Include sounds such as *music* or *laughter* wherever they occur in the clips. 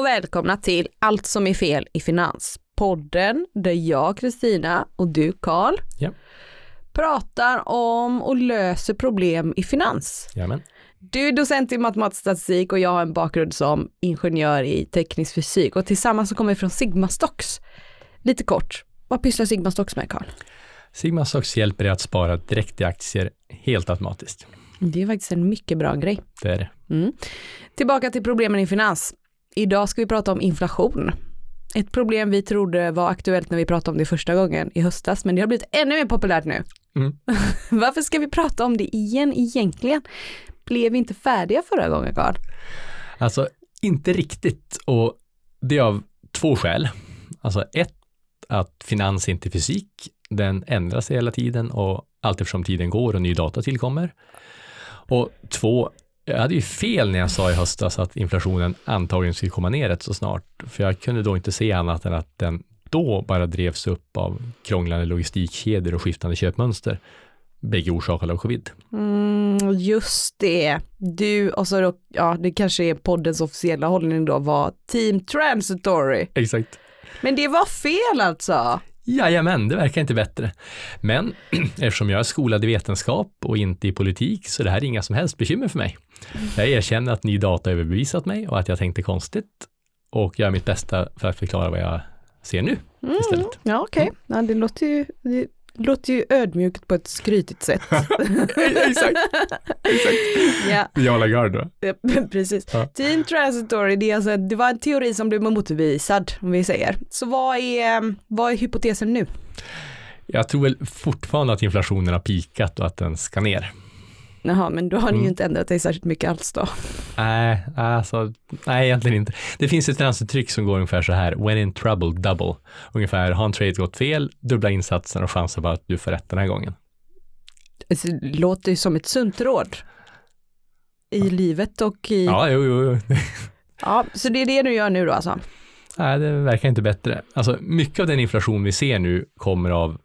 och välkomna till Allt som är fel i finans. Podden där jag, Kristina och du, Karl, Ja. pratar om och löser problem i finans. Jajamän. Du är docent i matematisk statistik och jag har en bakgrund som ingenjör i teknisk fysik och tillsammans så kommer vi från Sigma Stocks. Lite kort, vad pysslar Sigma Stocks med Karl? Sigma Stocks hjälper dig att spara direkt i aktier helt automatiskt. Det är faktiskt en mycket bra grej. Det är det. Mm. Tillbaka till problemen i finans. Idag ska vi prata om inflation. Ett problem vi trodde var aktuellt när vi pratade om det första gången i höstas, men det har blivit ännu mer populärt nu. Mm. *laughs* Varför ska vi prata om det igen egentligen? Blev vi inte färdiga förra gången, Karl? Alltså, inte riktigt och det är av två skäl. Alltså ett, att finans är inte fysik. Den ändrar sig hela tiden och allt eftersom tiden går och ny data tillkommer. Och två, jag hade ju fel när jag sa i höstas att inflationen antagligen skulle komma ner rätt så snart. För jag kunde då inte se annat än att den då bara drevs upp av krånglande logistikkedjor och skiftande köpmönster. Bägge orsakade av covid. Mm, just det. Du, och så då, ja, det kanske är poddens officiella hållning då, var team transitory. Exakt. Men det var fel alltså. Jajamän, det verkar inte bättre. Men *clears throat* eftersom jag är skolad i vetenskap och inte i politik så det här är inga som helst bekymmer för mig. Jag erkänner att ny data överbevisat mig och att jag tänkte konstigt och gör mitt bästa för att förklara vad jag ser nu istället. Mm, ja, okej. Ja, det låter ju, det låter ju ödmjukt på ett skrytigt sätt. *laughs* Exakt. Exakt. ja, Jag Lagarde då. ja, *laughs* precis. Ja. Team transitory, det, är alltså, det var en teori som blev motbevisad, om vi säger. Så vad är, vad är hypotesen nu? Jag tror väl fortfarande att inflationen har pikat och att den ska ner. Jaha, men då har ni Mm. ju inte ändrat dig särskilt mycket alls då. Nej, alltså, nej, egentligen inte. Det finns ett finansuttryck som går ungefär så här, when in trouble, double. Ungefär, har en trade gått fel, dubbla insatsen och chansen bara att du får rätt den här gången. Alltså, Det låter ju som ett sunt råd. I livet och i... Ja, jo, jo, jo. *laughs* Ja, så det är det du gör nu då alltså? Nej, det verkar inte bättre. Alltså, mycket av den inflation vi ser nu kommer av,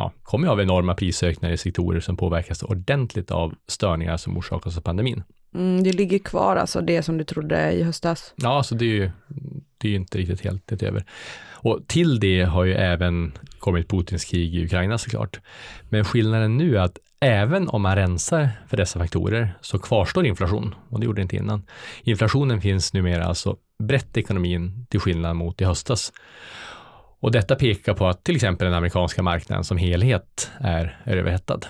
ja, kommer av enorma prisökningar i sektorer som påverkas ordentligt av störningar som orsakas av pandemin. Mm, det ligger kvar alltså, det som du trodde i höstas. Ja, alltså det är ju, det är ju inte riktigt helt det över. Och till det har ju även kommit Putins krig i Ukraina såklart. Men skillnaden nu är att även om man rensar för dessa faktorer så kvarstår inflation och det gjorde det inte innan. Inflationen finns numera alltså brett i ekonomin till skillnad mot i höstas. Och detta pekar på att till exempel den amerikanska marknaden som helhet är, är överhettad.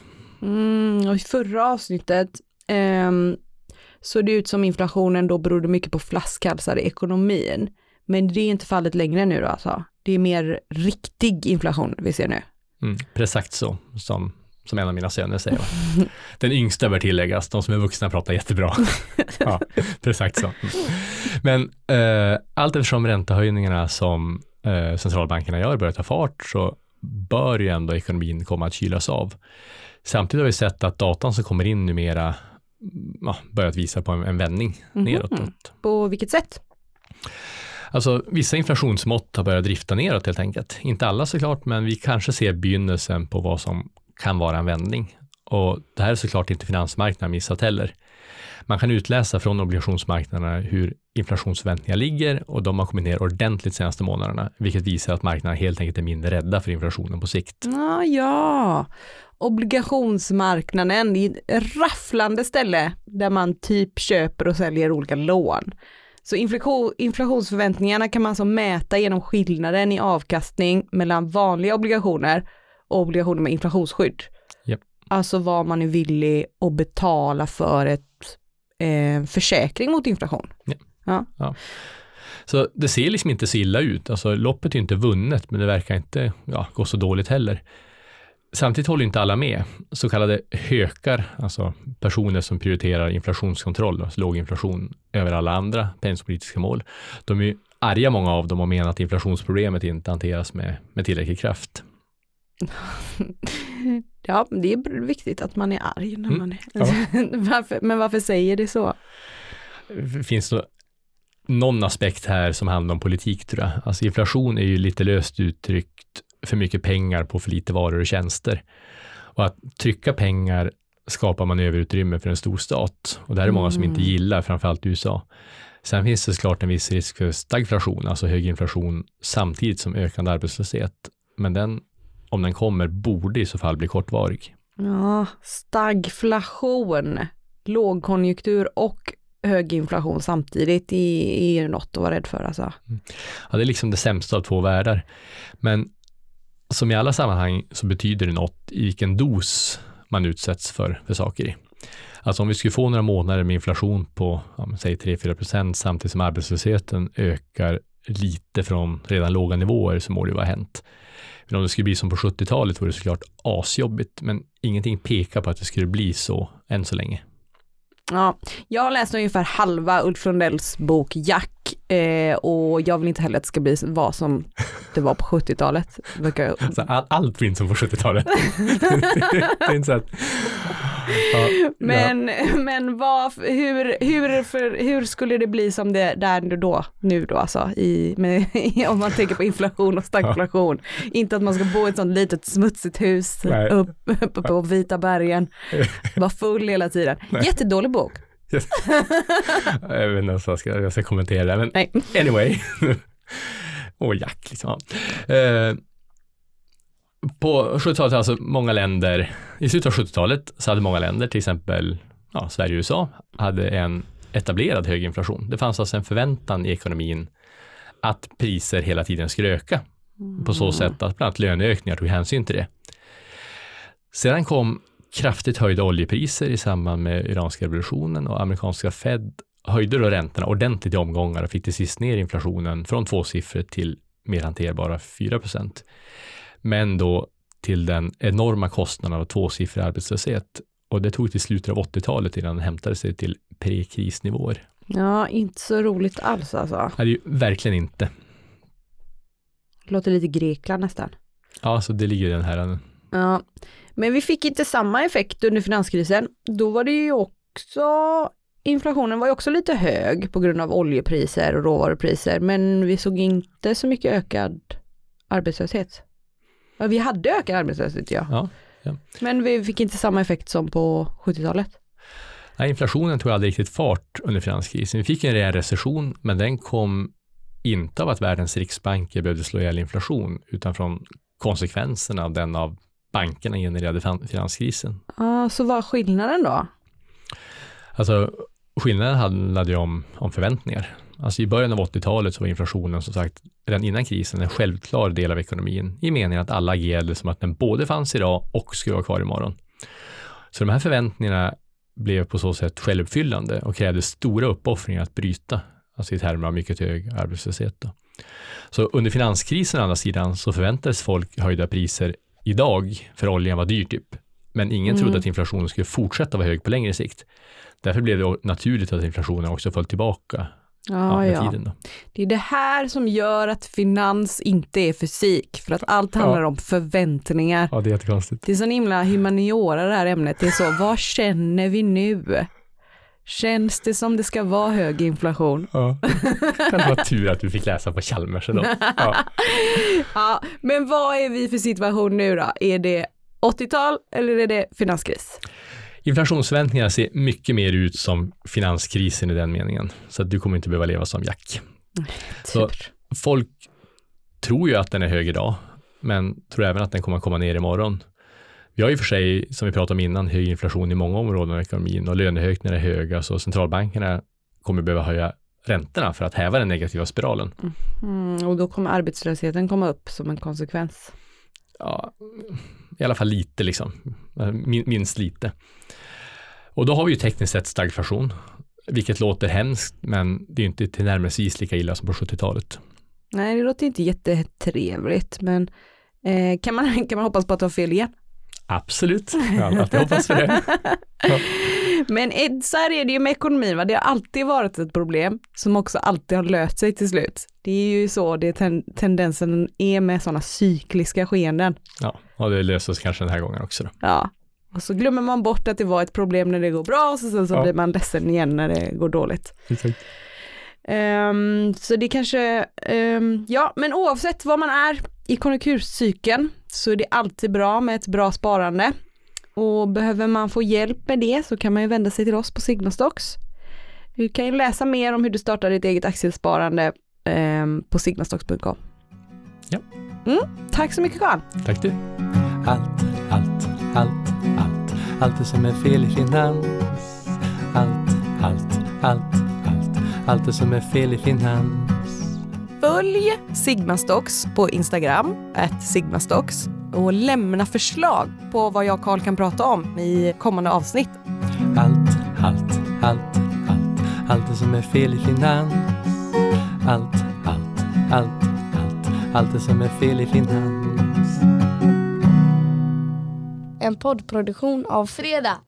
Mm, och i förra avsnittet ehm, såg det ut som inflationen då berodde mycket på flaskhalsar i ekonomin. Men det är inte fallet längre nu då alltså. Det är mer riktig inflation vi ser nu. Mm, precis så, som, som en av mina söner säger. *laughs* Den yngsta bör tilläggas, de som är vuxna pratar jättebra. *laughs* ja, precis så. Mm. Men eh, allt eftersom räntehöjningarna som eh, centralbankerna gör börjar ta fart så bör ju ändå ekonomin komma att kylas av. Samtidigt har vi sett att datan som kommer in numera mm, ja, börjat visa på en, en vändning Mhm. neråt. På vilket sätt? Alltså vissa inflationsmått har börjat drifta neråt helt enkelt. Inte alla såklart, men vi kanske ser begynnelsen på vad som kan vara en vändning. Och det här är såklart inte finansmarknaden missat heller. Man kan utläsa från obligationsmarknaderna hur inflationsförväntningar ligger och de har kommit ner ordentligt de senaste månaderna, vilket visar att marknaderna helt enkelt är mindre rädda för inflationen på sikt. Ah, ja, obligationsmarknaden, det är ett rafflande ställe där man typ köper och säljer olika lån. Så inflation, inflationsförväntningarna kan man så mäta genom skillnaden i avkastning mellan vanliga obligationer och obligationer med inflationsskydd. Japp. Alltså vad man är villig att betala för ett eh, försäkring mot inflation. Så det ser liksom inte så illa ut. Alltså loppet är inte vunnet, men det verkar inte ja, gå så dåligt heller. Samtidigt håller inte alla med. Så kallade hökar, alltså personer som prioriterar inflationskontroll, alltså låg inflation över alla andra penningpolitiska mål, de är arga många av dem och menar att inflationsproblemet inte hanteras med, med tillräcklig kraft. *laughs* Ja, det är viktigt att man är arg när Mm, man är... ja. *laughs* varför, men varför säger det så? Finns det någon aspekt här som handlar om politik tror jag. Alltså inflation är ju lite löst uttryckt för mycket pengar på för lite varor och tjänster. Och att trycka pengar skapar man överutrymme för en stor stat. Och det här är många som inte Mm. gillar, framförallt USA. Sen finns det såklart en viss risk för stagflation, alltså hög inflation samtidigt som ökande arbetslöshet. Men den, om den kommer, borde i så fall bli kortvarig. Ja, stagflation, lågkonjunktur och hög inflation samtidigt är, är något att vara rädd för alltså. Ja, det är liksom det sämsta av två världar. Men som i alla sammanhang så betyder det något i vilken dos man utsätts för, för saker i. Alltså om vi skulle få några månader med inflation på, ja, säg 3-4 procent samtidigt som arbetslösheten ökar lite från redan låga nivåer så må det ju vara hänt. Men om det skulle bli som på 70-talet vore det såklart asjobbigt, men ingenting pekar på att det skulle bli så än så länge. Ja, jag har läst ungefär halva Ulf Lundells bok Jack eh, och jag vill inte heller att det ska bli vad som det var på 70-talet. Det verkar- Alltså, all, allt inte som på 70-talet. *laughs* det är inte så att... Ja, ja. Men, men vad, hur, hur, för, hur skulle det bli som det där nu då, nu då alltså, i, med, *laughs* om man tänker på inflation och stagflation. Inte att man ska bo i ett sånt litet smutsigt hus Nej. upp, uppe på vita bergen, *laughs* vara full hela tiden. Nej. Jättedålig bok. *laughs* Jag vet inte ens jag ska, jag ska kommentera det, men Nej. anyway. Och Jack liksom. ja. På 70-talet, alltså många länder, i slutet av 70-talet så hade många länder, till exempel ja, Sverige och USA, hade en etablerad hög inflation. Det fanns alltså en förväntan i ekonomin att priser hela tiden skulle öka på så sätt att bland annat löneökningar tog hänsyn till det. Sedan kom kraftigt höjda oljepriser i samband med iranska revolutionen och amerikanska Fed höjde då räntorna ordentligt i omgångar och fick till sist ner inflationen från tvåsiffrigt till mer hanterbara 4 Men då till den enorma kostnaden av tvåsiffrig arbetslöshet. Och det tog till slutet av 80-talet innan den hämtade sig till pre-krisnivåer. Ja, inte så roligt alls alltså. Det är verkligen inte. Låter lite Grekland nästan. Ja, så det ligger i den här Ja, men vi fick inte samma effekt under finanskrisen. Då var det ju också, inflationen var ju också lite hög på grund av oljepriser och råvarupriser, men vi såg inte så mycket ökad arbetslöshet. Ja, vi hade ökad arbetslöshet ja. Ja, Men vi fick inte samma effekt som på 70-talet. Nej, inflationen tog aldrig riktigt fart under finanskrisen. Vi fick en rejäl recession, men den kom inte av att världens riksbanker behövde slå ihjäl inflation, utan från konsekvenserna av den av bankerna genererade fin- finanskrisen. Ja, så vad är skillnaden då? Alltså, skillnaden handlade ju om, om förväntningar. Alltså i början av 80-talet så var inflationen som sagt redan innan krisen en självklar del av ekonomin i meningen att alla agerade som att den både fanns idag och skulle vara kvar imorgon. Så de här förväntningarna blev på så sätt självuppfyllande och krävde stora uppoffringar att bryta, alltså i termer av mycket hög arbetslöshet. Då. Så under finanskrisen å andra sidan så förväntades folk höjda priser idag, för oljan var dyr typ. Men ingen Mm. trodde att inflationen skulle fortsätta vara hög på längre sikt. Därför blev det naturligt att inflationen också föll tillbaka ja, Ja, ja. tiden. Det är det här som gör att finans inte är fysik, för att allt Ja. handlar om förväntningar. Ja, det är jättekonstigt. Det är så himla humaniora det här ämnet. Det är så, vad känner vi nu? Känns det som det ska vara hög inflation? Ja. Det var tur att du fick läsa på Chalmers då. Ja. *laughs* Ja, men vad är vi för situation nu då? Är det 80-tal eller är det finanskris? Inflationsförväntningarna ser mycket mer ut som finanskrisen i den meningen. Så att du kommer inte behöva leva som Jack. Så-. Folk tror ju att den är hög idag, men tror även att den kommer att komma ner imorgon. Vi har ju för sig, som vi pratade om innan, hög inflation i många områden av ekonomin och löneökningar är höga, så centralbankerna kommer behöva höja räntorna för att häva den negativa spiralen. Mm, och då kommer arbetslösheten komma upp som en konsekvens. Ja, i alla fall lite liksom, Min, minst lite. Och då har vi ju tekniskt sett stagflation, vilket låter hemskt, men det är ju inte tillnärmelsevis lika illa som på 70-talet. Nej, det låter inte jättetrevligt, men eh, kan, man, kan man hoppas på att ha fel igen? Absolut, jag hoppats för det. Ja. *laughs* Men så här är det ju med ekonomin, va? det har alltid varit ett problem som också alltid har löst sig till slut. Det är ju så det ten tendensen är med sådana cykliska skeenden. Ja, och det löser sig kanske den här gången också då. Ja. Och så glömmer man bort att det var ett problem när det går bra och så, sen så Ja. blir man ledsen igen när det går dåligt. Ehm, så det kanske, ehm, ja men oavsett vad man är i konjunkturcykeln så är det alltid bra med ett bra sparande. Och behöver man få hjälp med det så kan man ju vända sig till oss på Signastocks. Du kan ju läsa mer om hur du startar ditt eget aktiesparande ehm, på signastocks.com. Ja. Mm, tack så mycket Carl. Tack du. Allt, allt, allt, allt, allt det som är fel i finans. Allt, allt, allt, allt, allt det som är fel i finans. Följ Sigmastocks på Instagram, at Sigmastocks och lämna förslag på vad jag och Carl kan prata om i kommande avsnitt. Allt, allt, allt, allt, allt det som är fel i finans. Allt, allt, allt, allt, allt det som är fel i finans. En poddproduktion av Fredag.